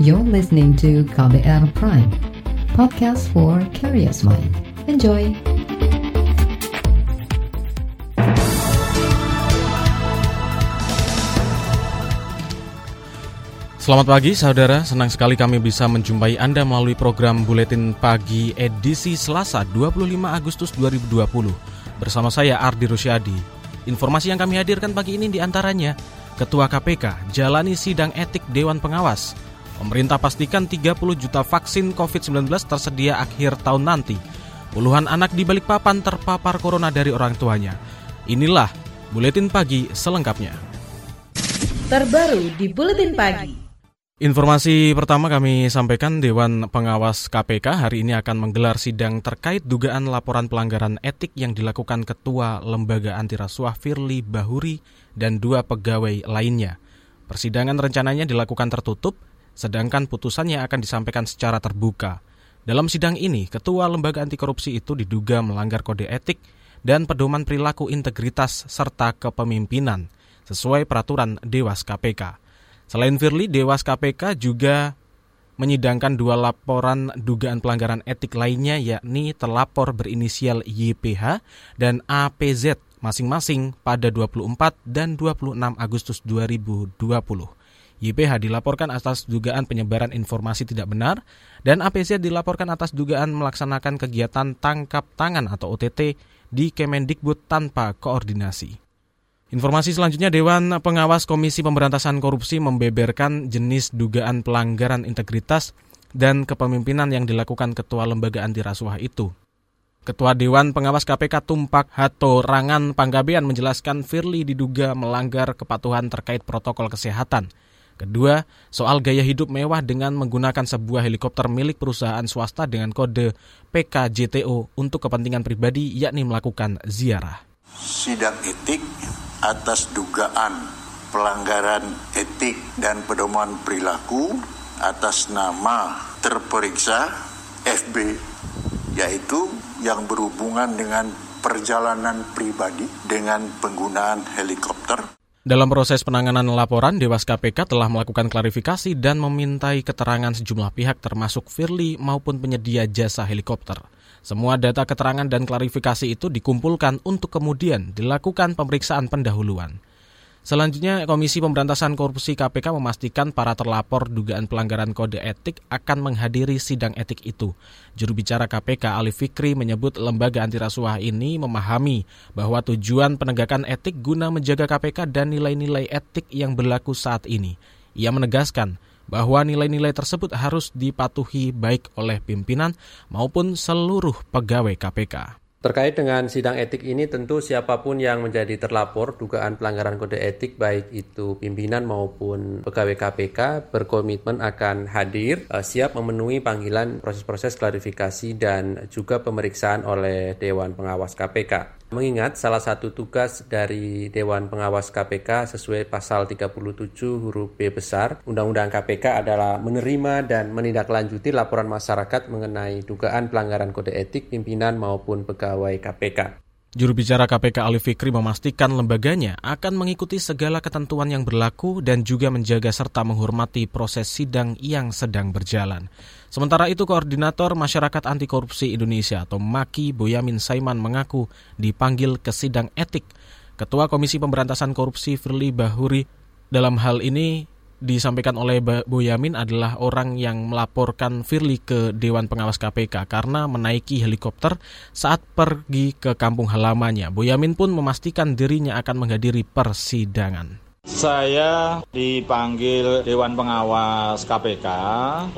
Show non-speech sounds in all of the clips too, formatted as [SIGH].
You're listening to KBR Prime, podcast for curious mind. Enjoy! Selamat pagi saudara, senang sekali kami bisa menjumpai Anda melalui program Buletin Pagi edisi Selasa 25 Agustus 2020 bersama saya Ardi Rusyadi. Informasi yang kami hadirkan pagi ini di antaranya Ketua KPK jalani sidang etik Dewan Pengawas, pemerintah pastikan 30 juta vaksin COVID-19 tersedia akhir tahun nanti, puluhan anak di Balikpapan terpapar corona dari orang tuanya. Inilah Buletin Pagi selengkapnya. Terbaru di Buletin Pagi. Informasi pertama kami sampaikan Dewan Pengawas KPK hari ini akan menggelar sidang terkait dugaan laporan pelanggaran etik yang dilakukan Ketua Lembaga Antirasuah Firly Bahuri dan dua pegawai lainnya. Persidangan rencananya dilakukan tertutup, sedangkan putusannya akan disampaikan secara terbuka. Dalam sidang ini, Ketua Lembaga Anti Korupsi itu diduga melanggar kode etik dan pedoman perilaku integritas serta kepemimpinan sesuai peraturan Dewas KPK. Selain Firly, Dewas KPK juga menyidangkan dua laporan dugaan pelanggaran etik lainnya yakni terlapor berinisial YPH dan APZ masing-masing pada 24 dan 26 Agustus 2020. YPH dilaporkan atas dugaan penyebaran informasi tidak benar dan APZ dilaporkan atas dugaan melaksanakan kegiatan tangkap tangan atau OTT di Kemendikbud tanpa koordinasi. Informasi selanjutnya, Dewan Pengawas Komisi Pemberantasan Korupsi membeberkan jenis dugaan pelanggaran integritas dan kepemimpinan yang dilakukan Ketua Lembaga Anti Rasuah itu. Ketua Dewan Pengawas KPK Tumpak Hato Rangan Panggabean menjelaskan Firly diduga melanggar kepatuhan terkait protokol kesehatan. Kedua, soal gaya hidup mewah dengan menggunakan sebuah helikopter milik perusahaan swasta dengan kode PKJTO untuk kepentingan pribadi yakni melakukan ziarah. Sidang etik atas dugaan pelanggaran etik dan pedoman perilaku atas nama terperiksa FB yaitu yang berhubungan dengan perjalanan pribadi dengan penggunaan helikopter. Dalam proses penanganan laporan, Dewas KPK telah melakukan klarifikasi dan memintai keterangan sejumlah pihak termasuk Firly maupun penyedia jasa helikopter. Semua data keterangan dan klarifikasi itu dikumpulkan untuk kemudian dilakukan pemeriksaan pendahuluan. Selanjutnya, Komisi Pemberantasan Korupsi KPK memastikan para terlapor dugaan pelanggaran kode etik akan menghadiri sidang etik itu. Juru bicara KPK Ali Fikri menyebut lembaga antirasuah ini memahami bahwa tujuan penegakan etik guna menjaga KPK dan nilai-nilai etik yang berlaku saat ini. Ia menegaskan bahwa nilai-nilai tersebut harus dipatuhi baik oleh pimpinan maupun seluruh pegawai KPK. Terkait dengan sidang etik ini tentu siapa pun yang menjadi terlapor dugaan pelanggaran kode etik baik itu pimpinan maupun pegawai KPK berkomitmen akan hadir uh, siap memenuhi panggilan proses-proses klarifikasi dan juga pemeriksaan oleh Dewan Pengawas KPK. Mengingat salah satu tugas dari Dewan Pengawas KPK sesuai pasal 37 huruf B besar Undang-Undang KPK adalah menerima dan menindaklanjuti laporan masyarakat mengenai dugaan pelanggaran kode etik pimpinan maupun pegawai KPK. Juru bicara KPK Ali Fikri memastikan lembaganya akan mengikuti segala ketentuan yang berlaku dan juga menjaga serta menghormati proses sidang yang sedang berjalan. Sementara itu, Koordinator Masyarakat Anti Korupsi Indonesia atau MAKI Boyamin Saiman mengaku dipanggil ke sidang etik. Ketua Komisi Pemberantasan Korupsi Firly Bahuri dalam hal ini disampaikan oleh Boyamin adalah orang yang melaporkan Firly ke Dewan Pengawas KPK karena menaiki helikopter saat pergi ke kampung halamannya. Boyamin pun memastikan dirinya akan menghadiri persidangan. Saya dipanggil Dewan Pengawas KPK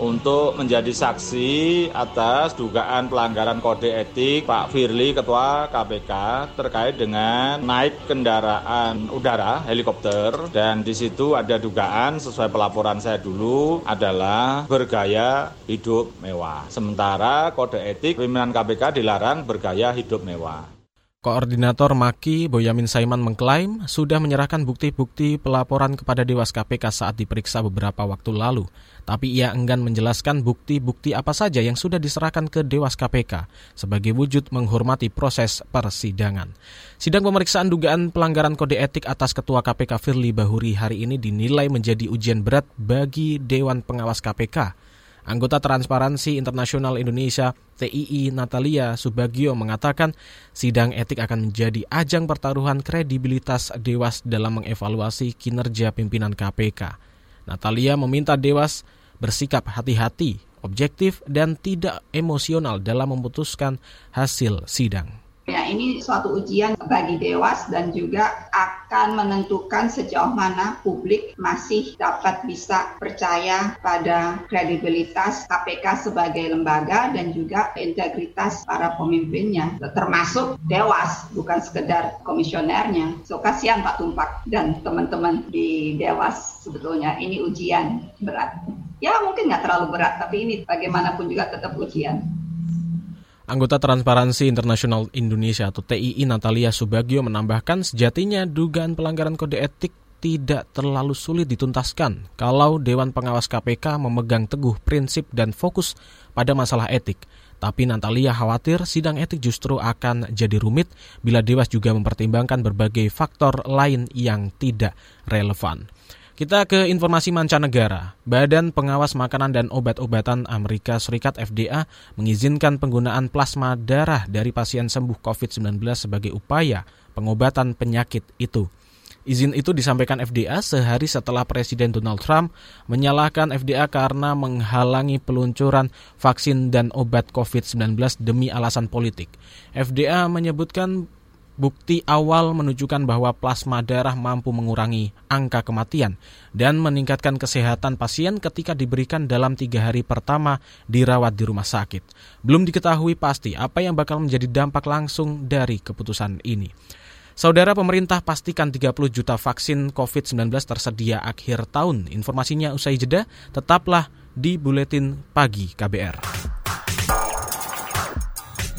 untuk menjadi saksi atas dugaan pelanggaran kode etik Pak Firly Ketua KPK terkait dengan naik kendaraan udara helikopter dan di situ ada dugaan sesuai pelaporan saya dulu adalah bergaya hidup mewah. Sementara kode etik pimpinan KPK dilarang bergaya hidup mewah. Koordinator Maki Boyamin Saiman mengklaim sudah menyerahkan bukti-bukti pelaporan kepada Dewas KPK saat diperiksa beberapa waktu lalu. Tapi ia enggan menjelaskan bukti-bukti apa saja yang sudah diserahkan ke Dewas KPK sebagai wujud menghormati proses persidangan. Sidang pemeriksaan dugaan pelanggaran kode etik atas Ketua KPK Firly Bahuri hari ini dinilai menjadi ujian berat bagi Dewan Pengawas KPK Anggota Transparansi Internasional Indonesia TII Natalia Subagio mengatakan sidang etik akan menjadi ajang pertaruhan kredibilitas Dewas dalam mengevaluasi kinerja pimpinan KPK. Natalia meminta Dewas bersikap hati-hati, objektif, dan tidak emosional dalam memutuskan hasil sidang. Ya, ini suatu ujian bagi Dewas dan juga akan menentukan sejauh mana publik masih dapat bisa percaya pada kredibilitas KPK sebagai lembaga dan juga integritas para pemimpinnya, termasuk Dewas, bukan sekedar komisionernya. So, kasihan Pak Tumpak dan teman-teman di Dewas sebetulnya ini ujian berat. Ya mungkin nggak terlalu berat, tapi ini bagaimanapun juga tetap ujian. Anggota Transparansi Internasional Indonesia atau TII Natalia Subagio menambahkan sejatinya dugaan pelanggaran kode etik tidak terlalu sulit dituntaskan kalau Dewan Pengawas KPK memegang teguh prinsip dan fokus pada masalah etik. Tapi Natalia khawatir sidang etik justru akan jadi rumit bila Dewas juga mempertimbangkan berbagai faktor lain yang tidak relevan. Kita ke informasi mancanegara. Badan Pengawas Makanan dan Obat-obatan Amerika Serikat FDA mengizinkan penggunaan plasma darah dari pasien sembuh COVID-19 sebagai upaya pengobatan penyakit itu. Izin itu disampaikan FDA sehari setelah Presiden Donald Trump menyalahkan FDA karena menghalangi peluncuran vaksin dan obat COVID-19 demi alasan politik. FDA menyebutkan Bukti awal menunjukkan bahwa plasma darah mampu mengurangi angka kematian dan meningkatkan kesehatan pasien ketika diberikan dalam tiga hari pertama dirawat di rumah sakit. Belum diketahui pasti apa yang bakal menjadi dampak langsung dari keputusan ini. Saudara pemerintah pastikan 30 juta vaksin COVID-19 tersedia akhir tahun. Informasinya usai jeda, tetaplah di Buletin Pagi KBR.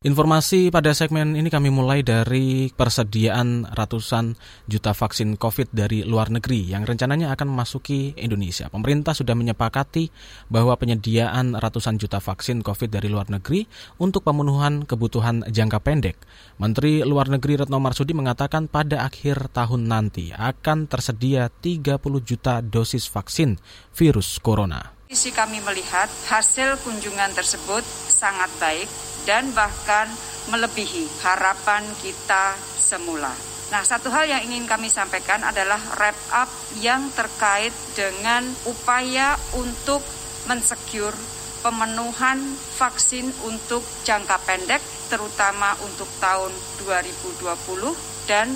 Informasi pada segmen ini kami mulai dari persediaan ratusan juta vaksin COVID dari luar negeri yang rencananya akan memasuki Indonesia. Pemerintah sudah menyepakati bahwa penyediaan ratusan juta vaksin COVID dari luar negeri untuk pemenuhan kebutuhan jangka pendek. Menteri Luar Negeri Retno Marsudi mengatakan pada akhir tahun nanti akan tersedia 30 juta dosis vaksin virus corona. Sisi kami melihat hasil kunjungan tersebut sangat baik dan bahkan melebihi harapan kita semula. Nah, satu hal yang ingin kami sampaikan adalah wrap up yang terkait dengan upaya untuk mensecure pemenuhan vaksin untuk jangka pendek terutama untuk tahun 2020 dan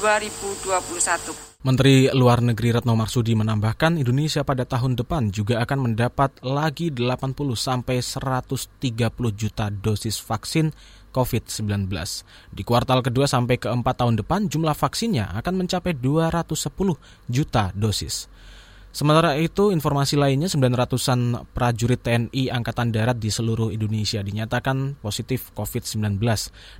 2021. Menteri Luar Negeri Retno Marsudi menambahkan Indonesia pada tahun depan juga akan mendapat lagi 80 sampai 130 juta dosis vaksin COVID-19. Di kuartal kedua sampai keempat tahun depan jumlah vaksinnya akan mencapai 210 juta dosis. Sementara itu, informasi lainnya 900-an prajurit TNI Angkatan Darat di seluruh Indonesia dinyatakan positif COVID-19.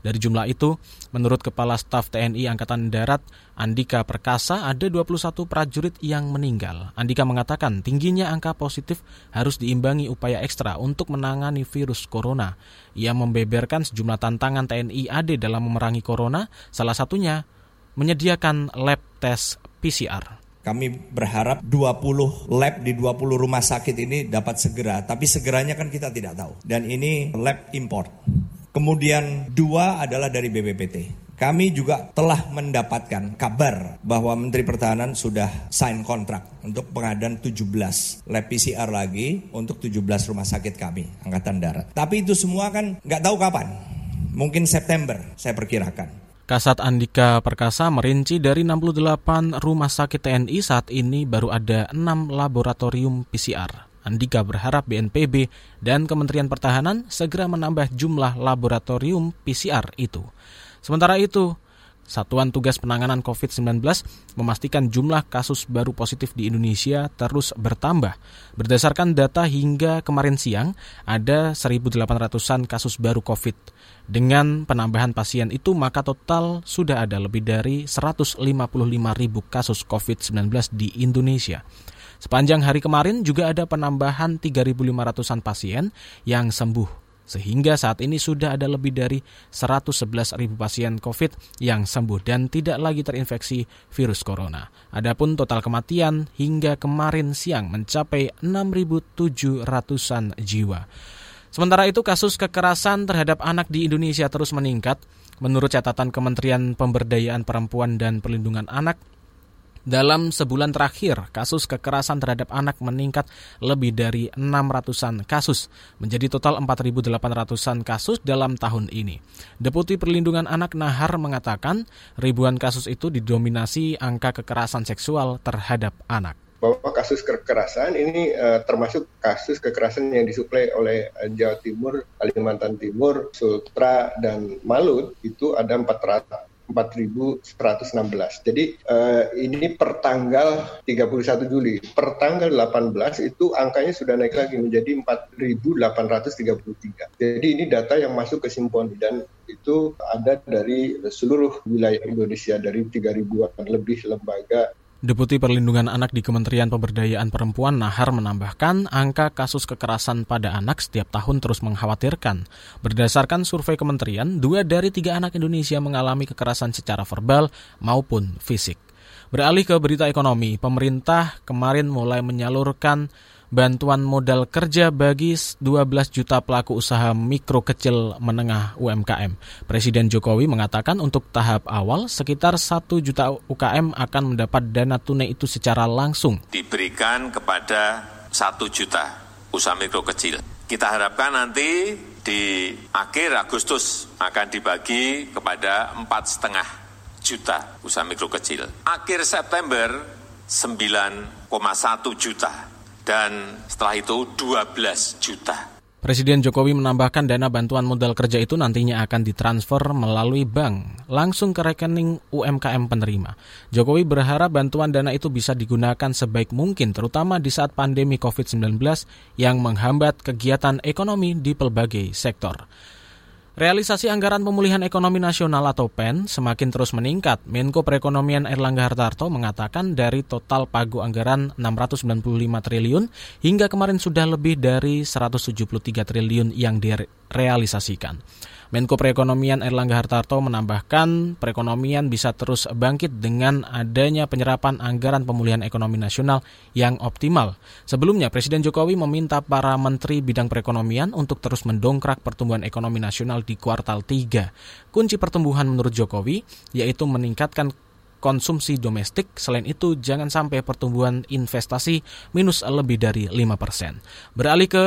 Dari jumlah itu, menurut Kepala Staf TNI Angkatan Darat Andika Perkasa, ada 21 prajurit yang meninggal. Andika mengatakan tingginya angka positif harus diimbangi upaya ekstra untuk menangani virus corona. Ia membeberkan sejumlah tantangan TNI AD dalam memerangi corona, salah satunya menyediakan lab tes PCR. Kami berharap 20 lab di 20 rumah sakit ini dapat segera, tapi segeranya kan kita tidak tahu. Dan ini lab import. Kemudian dua adalah dari BPPT. Kami juga telah mendapatkan kabar bahwa Menteri Pertahanan sudah sign kontrak untuk pengadaan 17 lab PCR lagi untuk 17 rumah sakit kami, Angkatan Darat. Tapi itu semua kan nggak tahu kapan. Mungkin September saya perkirakan. Kasat Andika Perkasa merinci dari 68 rumah sakit TNI saat ini baru ada 6 laboratorium PCR. Andika berharap BNPB dan Kementerian Pertahanan segera menambah jumlah laboratorium PCR itu. Sementara itu, Satuan Tugas Penanganan COVID-19 memastikan jumlah kasus baru positif di Indonesia terus bertambah. Berdasarkan data hingga kemarin siang, ada 1.800-an kasus baru COVID. Dengan penambahan pasien itu, maka total sudah ada lebih dari 155 ribu kasus COVID-19 di Indonesia. Sepanjang hari kemarin juga ada penambahan 3.500-an pasien yang sembuh sehingga saat ini sudah ada lebih dari 111 ribu pasien COVID yang sembuh dan tidak lagi terinfeksi virus corona. Adapun total kematian hingga kemarin siang mencapai 6.700-an jiwa. Sementara itu kasus kekerasan terhadap anak di Indonesia terus meningkat. Menurut catatan Kementerian Pemberdayaan Perempuan dan Perlindungan Anak, dalam sebulan terakhir, kasus kekerasan terhadap anak meningkat lebih dari 600-an kasus, menjadi total 4.800-an kasus dalam tahun ini. Deputi Perlindungan Anak Nahar mengatakan ribuan kasus itu didominasi angka kekerasan seksual terhadap anak bahwa kasus kekerasan ini uh, termasuk kasus kekerasan yang disuplai oleh uh, Jawa Timur, Kalimantan Timur, Sultra, dan Malut itu ada 400 4.116. Jadi uh, ini per tanggal 31 Juli. Per tanggal 18 itu angkanya sudah naik lagi menjadi 4.833. Jadi ini data yang masuk ke Simponi dan itu ada dari seluruh wilayah Indonesia dari 3.000-an lebih lembaga Deputi Perlindungan Anak di Kementerian Pemberdayaan Perempuan Nahar menambahkan angka kasus kekerasan pada anak setiap tahun terus mengkhawatirkan. Berdasarkan survei kementerian, dua dari tiga anak Indonesia mengalami kekerasan secara verbal maupun fisik. Beralih ke berita ekonomi, pemerintah kemarin mulai menyalurkan bantuan modal kerja bagi 12 juta pelaku usaha mikro kecil menengah UMKM. Presiden Jokowi mengatakan untuk tahap awal sekitar 1 juta UKM akan mendapat dana tunai itu secara langsung. Diberikan kepada 1 juta usaha mikro kecil. Kita harapkan nanti di akhir Agustus akan dibagi kepada empat setengah juta usaha mikro kecil. Akhir September 9,1 juta dan setelah itu 12 juta. Presiden Jokowi menambahkan dana bantuan modal kerja itu nantinya akan ditransfer melalui bank langsung ke rekening UMKM penerima. Jokowi berharap bantuan dana itu bisa digunakan sebaik mungkin terutama di saat pandemi COVID-19 yang menghambat kegiatan ekonomi di pelbagai sektor. Realisasi anggaran pemulihan ekonomi nasional atau PEN semakin terus meningkat. Menko Perekonomian Erlangga Hartarto mengatakan dari total pagu anggaran 695 triliun hingga kemarin sudah lebih dari 173 triliun yang direalisasikan. Menko Perekonomian Erlangga Hartarto menambahkan perekonomian bisa terus bangkit dengan adanya penyerapan anggaran pemulihan ekonomi nasional yang optimal. Sebelumnya Presiden Jokowi meminta para menteri bidang perekonomian untuk terus mendongkrak pertumbuhan ekonomi nasional di kuartal 3. Kunci pertumbuhan menurut Jokowi yaitu meningkatkan konsumsi domestik. Selain itu, jangan sampai pertumbuhan investasi minus lebih dari 5%. Beralih ke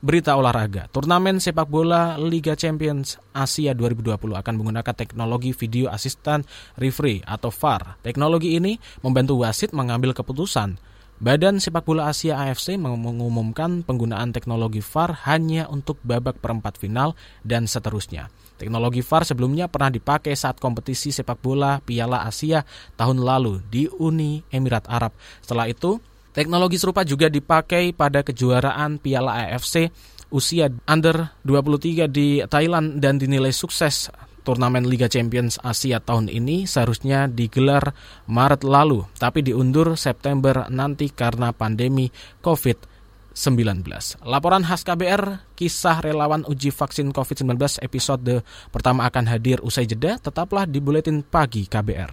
Berita olahraga, turnamen sepak bola Liga Champions Asia 2020 akan menggunakan teknologi video assistant referee atau VAR. Teknologi ini membantu wasit mengambil keputusan. Badan Sepak Bola Asia AFC mengumumkan penggunaan teknologi VAR hanya untuk babak perempat final dan seterusnya. Teknologi VAR sebelumnya pernah dipakai saat kompetisi sepak bola Piala Asia tahun lalu di Uni Emirat Arab. Setelah itu, Teknologi serupa juga dipakai pada kejuaraan Piala AFC usia under 23 di Thailand dan dinilai sukses turnamen Liga Champions Asia tahun ini seharusnya digelar Maret lalu, tapi diundur September nanti karena pandemi COVID-19. Laporan khas KBR, kisah relawan uji vaksin COVID-19 episode pertama akan hadir usai jeda, tetaplah di Buletin Pagi KBR.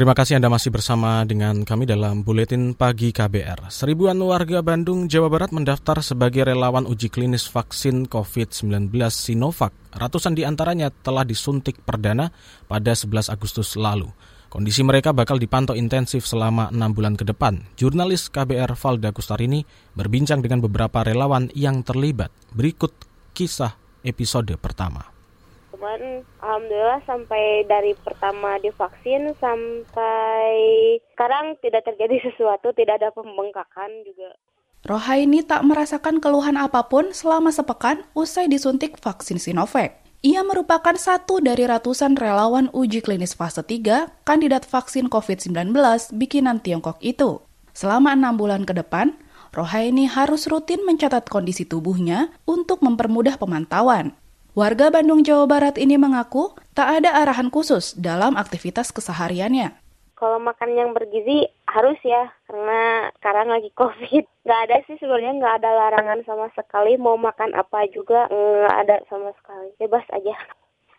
Terima kasih Anda masih bersama dengan kami dalam Buletin Pagi KBR. Seribuan warga Bandung, Jawa Barat mendaftar sebagai relawan uji klinis vaksin COVID-19 Sinovac. Ratusan di antaranya telah disuntik perdana pada 11 Agustus lalu. Kondisi mereka bakal dipantau intensif selama enam bulan ke depan. Jurnalis KBR Valda Kustarini berbincang dengan beberapa relawan yang terlibat. Berikut kisah episode pertama kemarin alhamdulillah sampai dari pertama divaksin sampai sekarang tidak terjadi [LAUGHS] sesuatu, tidak ada pembengkakan juga. Rohaini tak merasakan keluhan apa pun selama sepekan usai disuntik vaksin Sinovac. Ia merupakan satu dari ratusan relawan uji klinis fase 3 kandidat vaksin COVID-19 bikinan Tiongkok itu. Selama enam bulan ke depan, Rohaini harus rutin mencatat kondisi tubuhnya untuk mempermudah pemantauan. Warga Bandung, Jawa Barat ini mengaku tak ada arahan khusus dalam aktivitas kesehariannya. Kalau makan yang bergizi harus ya, karena sekarang lagi [LAUGHS] COVID. Nggak ada sih sebenarnya nggak ada larangan sama sekali. Mau makan apa juga nggak ada sama sekali. Bebas aja.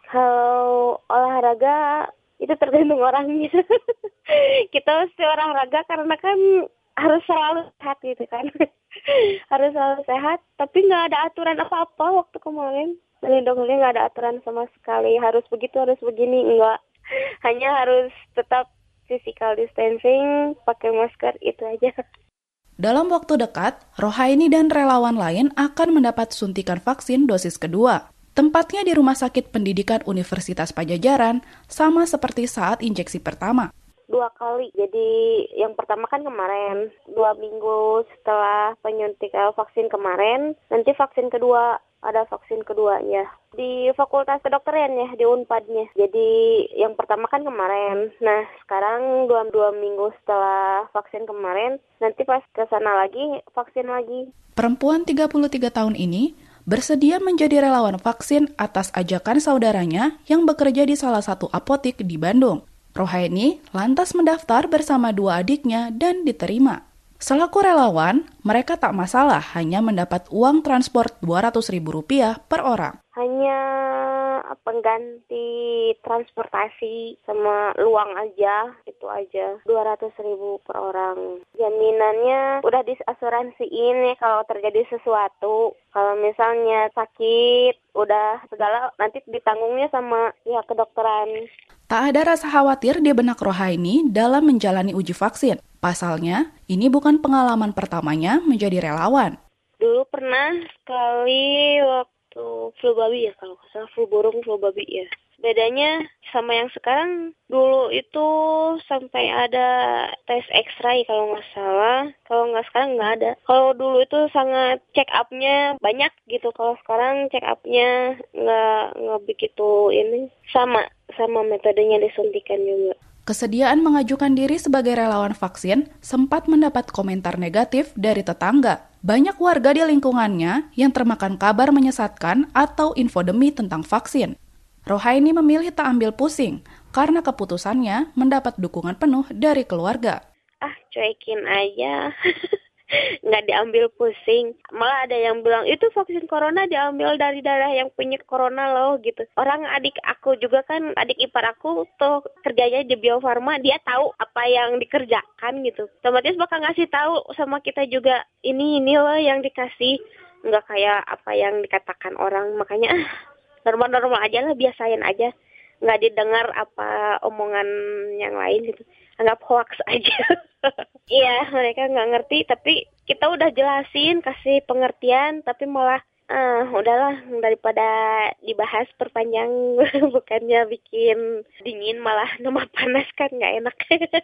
Kalau olahraga itu tergantung orangnya. [LAUGHS] Kita mesti olahraga karena kan harus selalu sehat gitu kan. [LAUGHS] harus selalu sehat, tapi nggak ada aturan apa-apa waktu kemarin melindungi nggak ada aturan sama sekali. Harus begitu harus begini enggak. [LAUGHS] Hanya harus tetap physical distancing pakai masker itu aja. Dalam waktu dekat, Rohaini dan relawan lain akan mendapat suntikan vaksin dosis kedua. Tempatnya di Rumah Sakit Pendidikan Universitas Pajajaran, sama seperti saat injeksi pertama dua kali. Jadi yang pertama kan kemarin, dua minggu setelah penyuntik eh, vaksin kemarin, nanti vaksin kedua ada vaksin keduanya di Fakultas Kedokteran ya di Unpadnya. Jadi yang pertama kan kemarin. Nah sekarang dua dua minggu setelah vaksin kemarin, nanti pas ke sana lagi vaksin lagi. Perempuan 33 tahun ini bersedia menjadi relawan vaksin atas ajakan saudaranya yang bekerja di salah satu apotik di Bandung. Rohaini lantas mendaftar bersama dua adiknya dan diterima. Selaku relawan, mereka tak masalah hanya mendapat uang transport Rp200.000 per orang. Hanya pengganti transportasi sama luang aja, itu aja. 200 ribu per orang. Jaminannya udah diasuransiin ya kalau terjadi sesuatu. Kalau misalnya sakit, udah segala nanti ditanggungnya sama pihak kedokteran. Tak ada rasa khawatir di benak Rohaini dalam menjalani uji vaksin. Pasalnya, ini bukan pengalaman pertamanya menjadi relawan. Dulu pernah sekali waktu flu babi ya kalau salah flu burung flu babi ya bedanya sama yang sekarang dulu itu sampai ada tes X-ray kalau nggak salah. Kalau nggak sekarang nggak ada. Kalau dulu itu sangat check upnya banyak gitu. Kalau sekarang check upnya nggak nggak begitu ini. Sama sama metodenya disuntikan juga. Kesediaan mengajukan diri sebagai relawan vaksin sempat mendapat komentar negatif dari tetangga. Banyak warga di lingkungannya yang termakan kabar menyesatkan atau infodemi tentang vaksin. Rohaini memilih tak ambil pusing karena keputusannya mendapat dukungan penuh dari keluarga. Ah, cuekin aja. [LAUGHS] nggak diambil pusing. Malah ada yang bilang itu vaksin corona diambil dari darah yang punya corona loh gitu. Orang adik aku juga kan adik ipar aku tuh kerjanya di Bio Farma dia tahu apa yang dikerjakan gitu. Otomatis bakal ngasih tahu sama kita juga ini ini loh yang dikasih. Nggak kayak apa yang dikatakan orang. Makanya ah normal-normal aja lah biasain aja. Nggak didengar apa omongan yang lain gitu. Anggap hoax [LAUGHS] aja. Iya mereka nggak ngerti tapi kita udah jelasin kasih pengertian tapi malah uh, udahlah daripada dibahas perpanjang [LAUGHS] bukannya bikin dingin malah nambah panas kan nggak enak. [LAUGHS]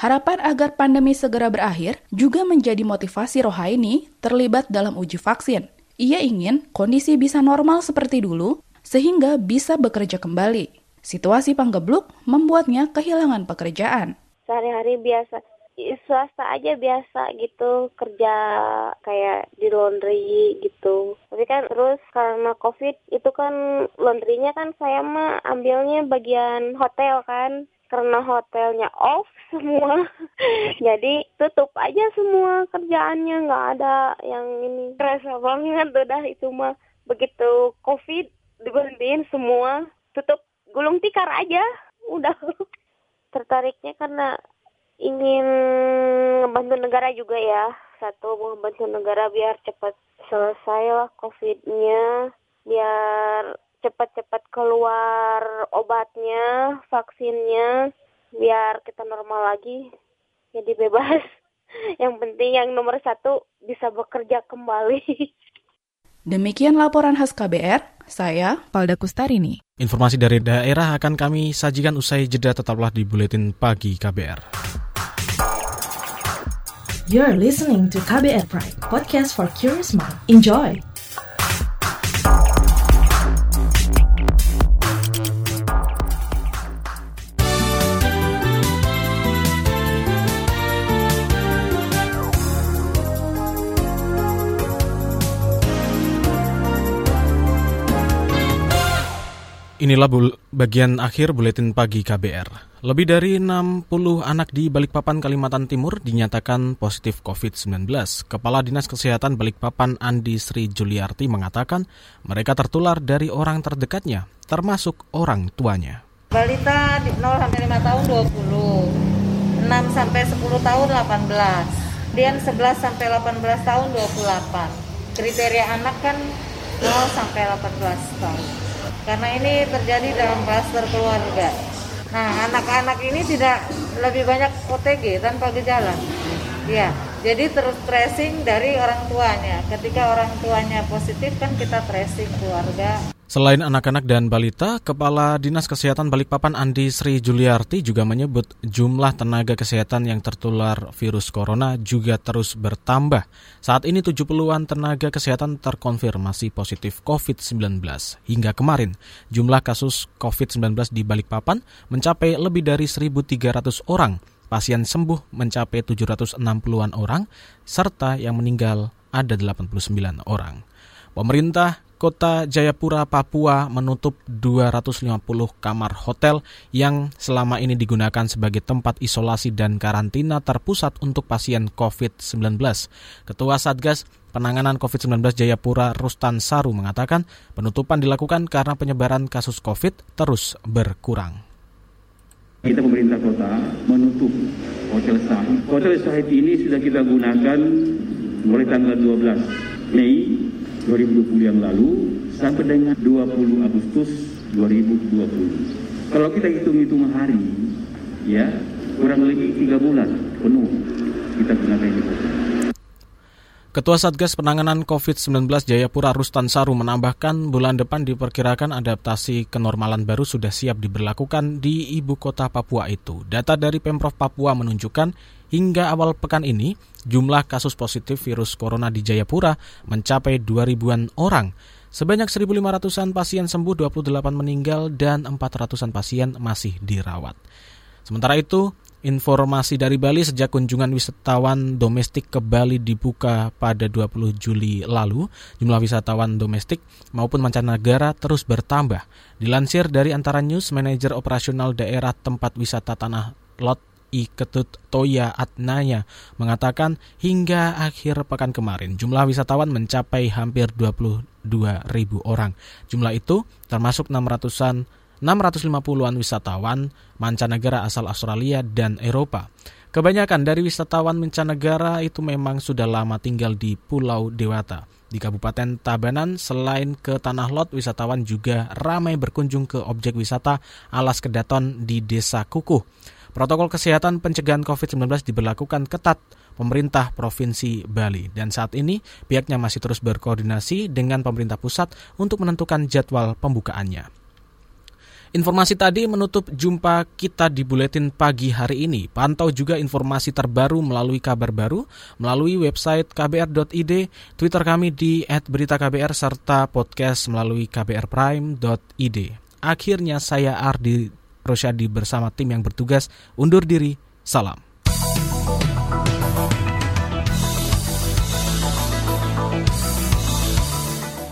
Harapan agar pandemi segera berakhir juga menjadi motivasi Rohaini terlibat dalam uji vaksin. Ia ingin kondisi bisa normal seperti dulu sehingga bisa bekerja kembali. Situasi panggebluk membuatnya kehilangan pekerjaan. Sehari-hari biasa swasta aja biasa gitu kerja kayak di laundry gitu. Tapi kan terus karena covid itu kan laundrynya kan saya mah ambilnya bagian hotel kan. Karena hotelnya off [LAUGHS] semua jadi tutup aja semua kerjaannya nggak ada yang ini. Kerasa banget udah itu mah. Begitu covid diberhentiin semua tutup gulung tikar aja udah [LAUGHS] tertariknya karena ingin membantu negara juga ya. Satu membantu negara biar cepat selesai lah COVID-nya, biar cepat-cepat keluar obatnya, vaksinnya, biar kita normal lagi, jadi bebas. [LAUGHS] Yang penting yang nomor satu bisa bekerja kembali. [LAUGHS] Demikian laporan khas KBR, saya Palda Kustarini. Informasi dari daerah akan kami sajikan usai jeda tetaplah di Buletin Pagi KBR. You're listening to KBR Pride, podcast for curious mind. Enjoy! Inilah bagian akhir buletin pagi KBR. Lebih dari 60 anak di Balikpapan, Kalimantan Timur dinyatakan positif COVID-19. Kepala Dinas Kesehatan Balikpapan Andi Sri Juliarti mengatakan mereka tertular dari orang terdekatnya, termasuk orang tuanya. Balita 0 sampai 5 tahun 20, 6 sampai 10 tahun 18, Dian 11 sampai 18 tahun 28. Kriteria anak kan 0 sampai 18 tahun karena ini terjadi dalam klaster keluarga. Nah, anak-anak ini tidak lebih banyak OTG tanpa gejala. Ya, jadi terus tracing dari orang tuanya. Ketika orang tuanya positif kan kita tracing keluarga. Selain anak-anak dan balita, Kepala Dinas Kesehatan Balikpapan Andi Sri Juliarti juga menyebut jumlah tenaga kesehatan yang tertular virus corona juga terus bertambah. Saat ini 70-an tenaga kesehatan terkonfirmasi positif COVID-19. Hingga kemarin, jumlah kasus COVID-19 di Balikpapan mencapai lebih dari 1.300 orang. Pasien sembuh mencapai 760-an orang, serta yang meninggal ada 89 orang. Pemerintah Kota Jayapura, Papua menutup 250 kamar hotel yang selama ini digunakan sebagai tempat isolasi dan karantina terpusat untuk pasien COVID-19. Ketua Satgas Penanganan COVID-19 Jayapura Rustan Saru mengatakan penutupan dilakukan karena penyebaran kasus COVID terus berkurang. Kita pemerintah kota menutup Hotel Sahid. Hotel Sahid ini sudah kita gunakan mulai tanggal 12 Mei 2020 yang lalu sampai dengan 20 Agustus 2020. Kalau kita hitung-hitung hari, ya kurang lebih tiga bulan penuh kita gunakan ini. Ketua Satgas Penanganan COVID-19 Jayapura Rustan Saru menambahkan bulan depan diperkirakan adaptasi kenormalan baru sudah siap diberlakukan di ibu kota Papua itu. Data dari Pemprov Papua menunjukkan hingga awal pekan ini jumlah kasus positif virus corona di Jayapura mencapai 2000-an orang. Sebanyak 1.500-an pasien sembuh, 28 meninggal, dan 400-an pasien masih dirawat. Sementara itu, Informasi dari Bali sejak kunjungan wisatawan domestik ke Bali dibuka pada 20 Juli lalu, jumlah wisatawan domestik maupun mancanegara terus bertambah. Dilansir dari antara news, manajer operasional daerah tempat wisata Tanah Lot I Ketut Toya Atnaya mengatakan hingga akhir pekan kemarin jumlah wisatawan mencapai hampir 22 ribu orang. Jumlah itu termasuk 600-an 650-an wisatawan mancanegara asal Australia dan Eropa. Kebanyakan dari wisatawan mancanegara itu memang sudah lama tinggal di Pulau Dewata. Di Kabupaten Tabanan, selain ke Tanah Lot, wisatawan juga ramai berkunjung ke objek wisata Alas Kedaton di Desa Kukuh. Protokol kesehatan pencegahan COVID-19 diberlakukan ketat pemerintah Provinsi Bali dan saat ini pihaknya masih terus berkoordinasi dengan pemerintah pusat untuk menentukan jadwal pembukaannya. Informasi tadi menutup jumpa kita di buletin pagi hari ini. Pantau juga informasi terbaru melalui kabar baru, melalui website kbr.id, Twitter kami di @beritaKBR serta podcast melalui kbrprime.id. Akhirnya saya Ardi Rosyadi bersama tim yang bertugas undur diri. Salam.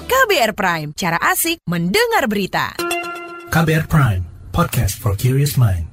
KBR Prime, cara asik mendengar berita. KBR Prime, podcast for curious mind.